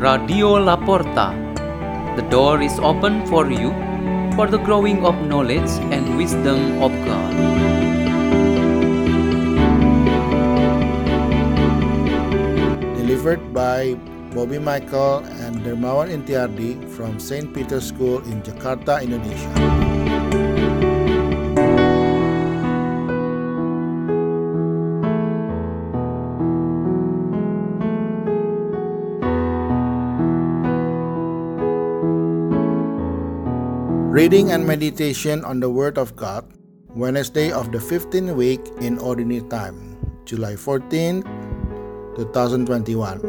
Radio Laporta. The door is open for you for the growing of knowledge and wisdom of God. Delivered by Bobby Michael and Dermawan Intiardi from St. Peter's School in Jakarta, Indonesia. Reading and meditation on the Word of God, Wednesday of the 15th week in Ordinary Time, July 14, 2021.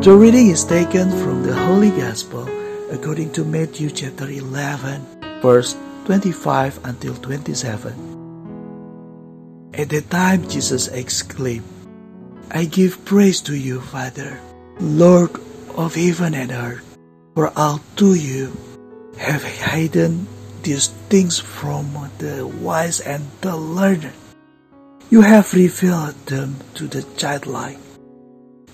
The reading is taken from the Holy Gospel according to Matthew chapter 11, verse 25 until 27. At that time, Jesus exclaimed, I give praise to you, Father, Lord of heaven and earth, for all to you have hidden these things from the wise and the learned. You have revealed them to the childlike.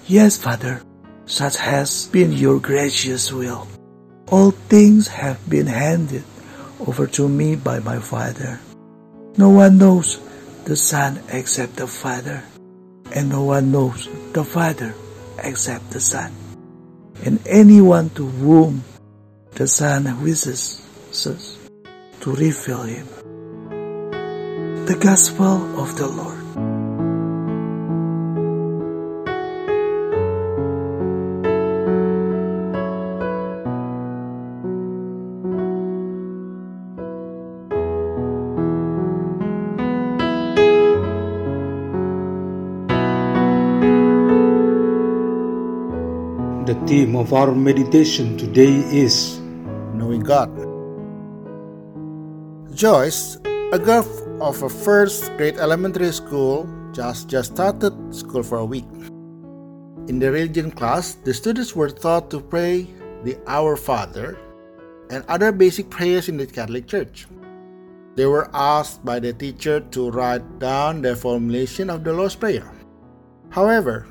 Yes, Father, such has been your gracious will. All things have been handed over to me by my Father. No one knows the Son except the Father, and no one knows the Father except the Son, and anyone to whom the Son wishes to reveal him. The Gospel of the Lord. The theme of our meditation today is Knowing God. Joyce, a girl of a first grade elementary school, just just started school for a week. In the religion class, the students were taught to pray the Our Father and other basic prayers in the Catholic Church. They were asked by the teacher to write down the formulation of the Lord's Prayer. However,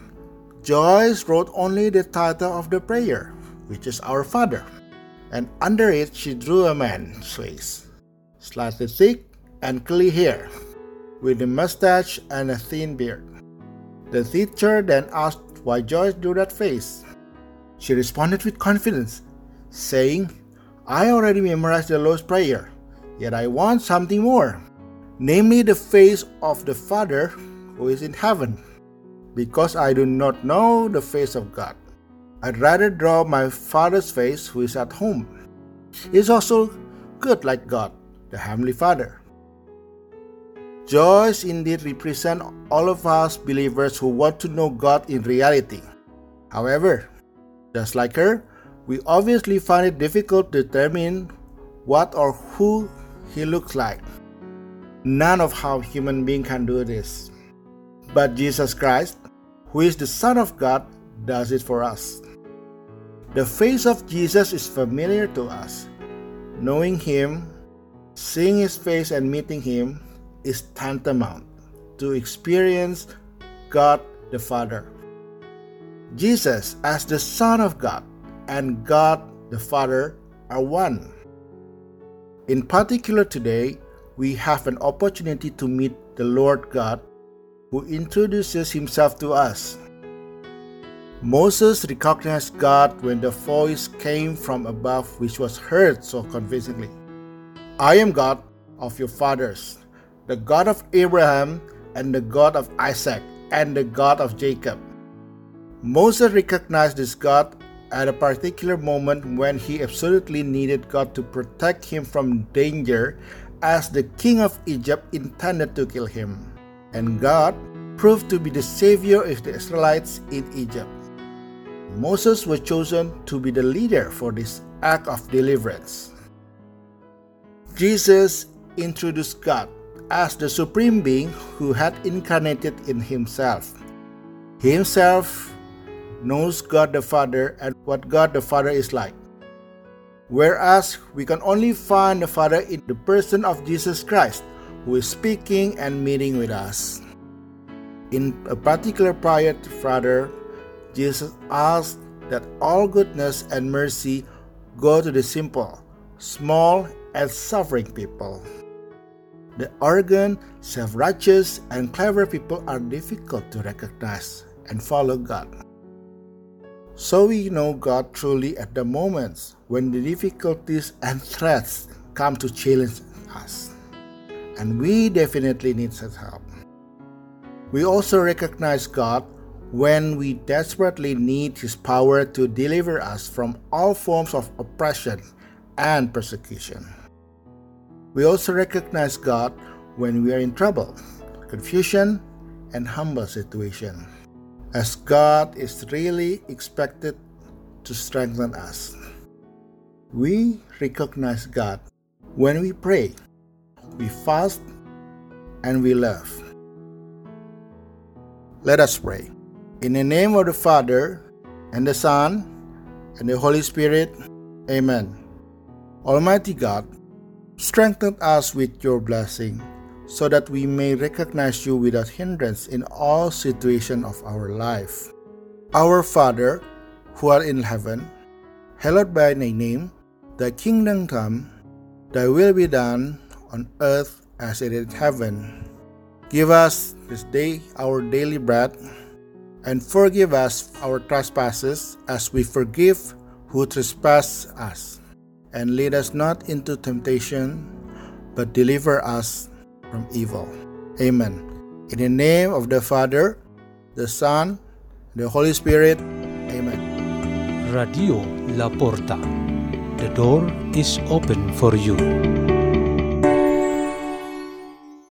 Joyce wrote only the title of the prayer, which is Our Father, and under it she drew a man's face, slightly thick and curly hair, with a mustache and a thin beard. The teacher then asked why Joyce drew that face. She responded with confidence, saying, I already memorized the Lord's Prayer, yet I want something more, namely the face of the Father who is in heaven because I do not know the face of God. I'd rather draw my Father's face who is at home. He is also good like God, the Heavenly Father. Joyce indeed represent all of us believers who want to know God in reality. However, just like her, we obviously find it difficult to determine what or who he looks like. None of how human being can do this. But Jesus Christ, who is the Son of God, does it for us. The face of Jesus is familiar to us. Knowing Him, seeing His face, and meeting Him is tantamount to experience God the Father. Jesus, as the Son of God, and God the Father are one. In particular, today, we have an opportunity to meet the Lord God who introduces himself to us. Moses recognized God when the voice came from above, which was heard so convincingly I am God of your fathers, the God of Abraham, and the God of Isaac, and the God of Jacob. Moses recognized this God at a particular moment when he absolutely needed God to protect him from danger, as the king of Egypt intended to kill him and God proved to be the savior of the Israelites in Egypt. Moses was chosen to be the leader for this act of deliverance. Jesus introduced God as the supreme being who had incarnated in himself. He himself knows God the Father and what God the Father is like. Whereas we can only find the Father in the person of Jesus Christ, who is speaking and meeting with us. In a particular prayer to Father, Jesus asked that all goodness and mercy go to the simple, small, and suffering people. The arrogant, self righteous, and clever people are difficult to recognize and follow God. So we know God truly at the moments when the difficulties and threats come to challenge us. And we definitely need such help. We also recognize God when we desperately need His power to deliver us from all forms of oppression and persecution. We also recognize God when we are in trouble, confusion, and humble situation, as God is really expected to strengthen us. We recognize God when we pray, we fast, and we love. Let us pray. In the name of the Father, and the Son, and the Holy Spirit, Amen. Almighty God, strengthen us with your blessing, so that we may recognize you without hindrance in all situations of our life. Our Father, who art in heaven, hallowed be thy name, thy kingdom come, thy will be done on earth as it is in heaven. Give us this day our daily bread and forgive us our trespasses as we forgive who trespass us. And lead us not into temptation, but deliver us from evil. Amen. In the name of the Father, the Son, the Holy Spirit. Amen. Radio La Porta. The door is open for you.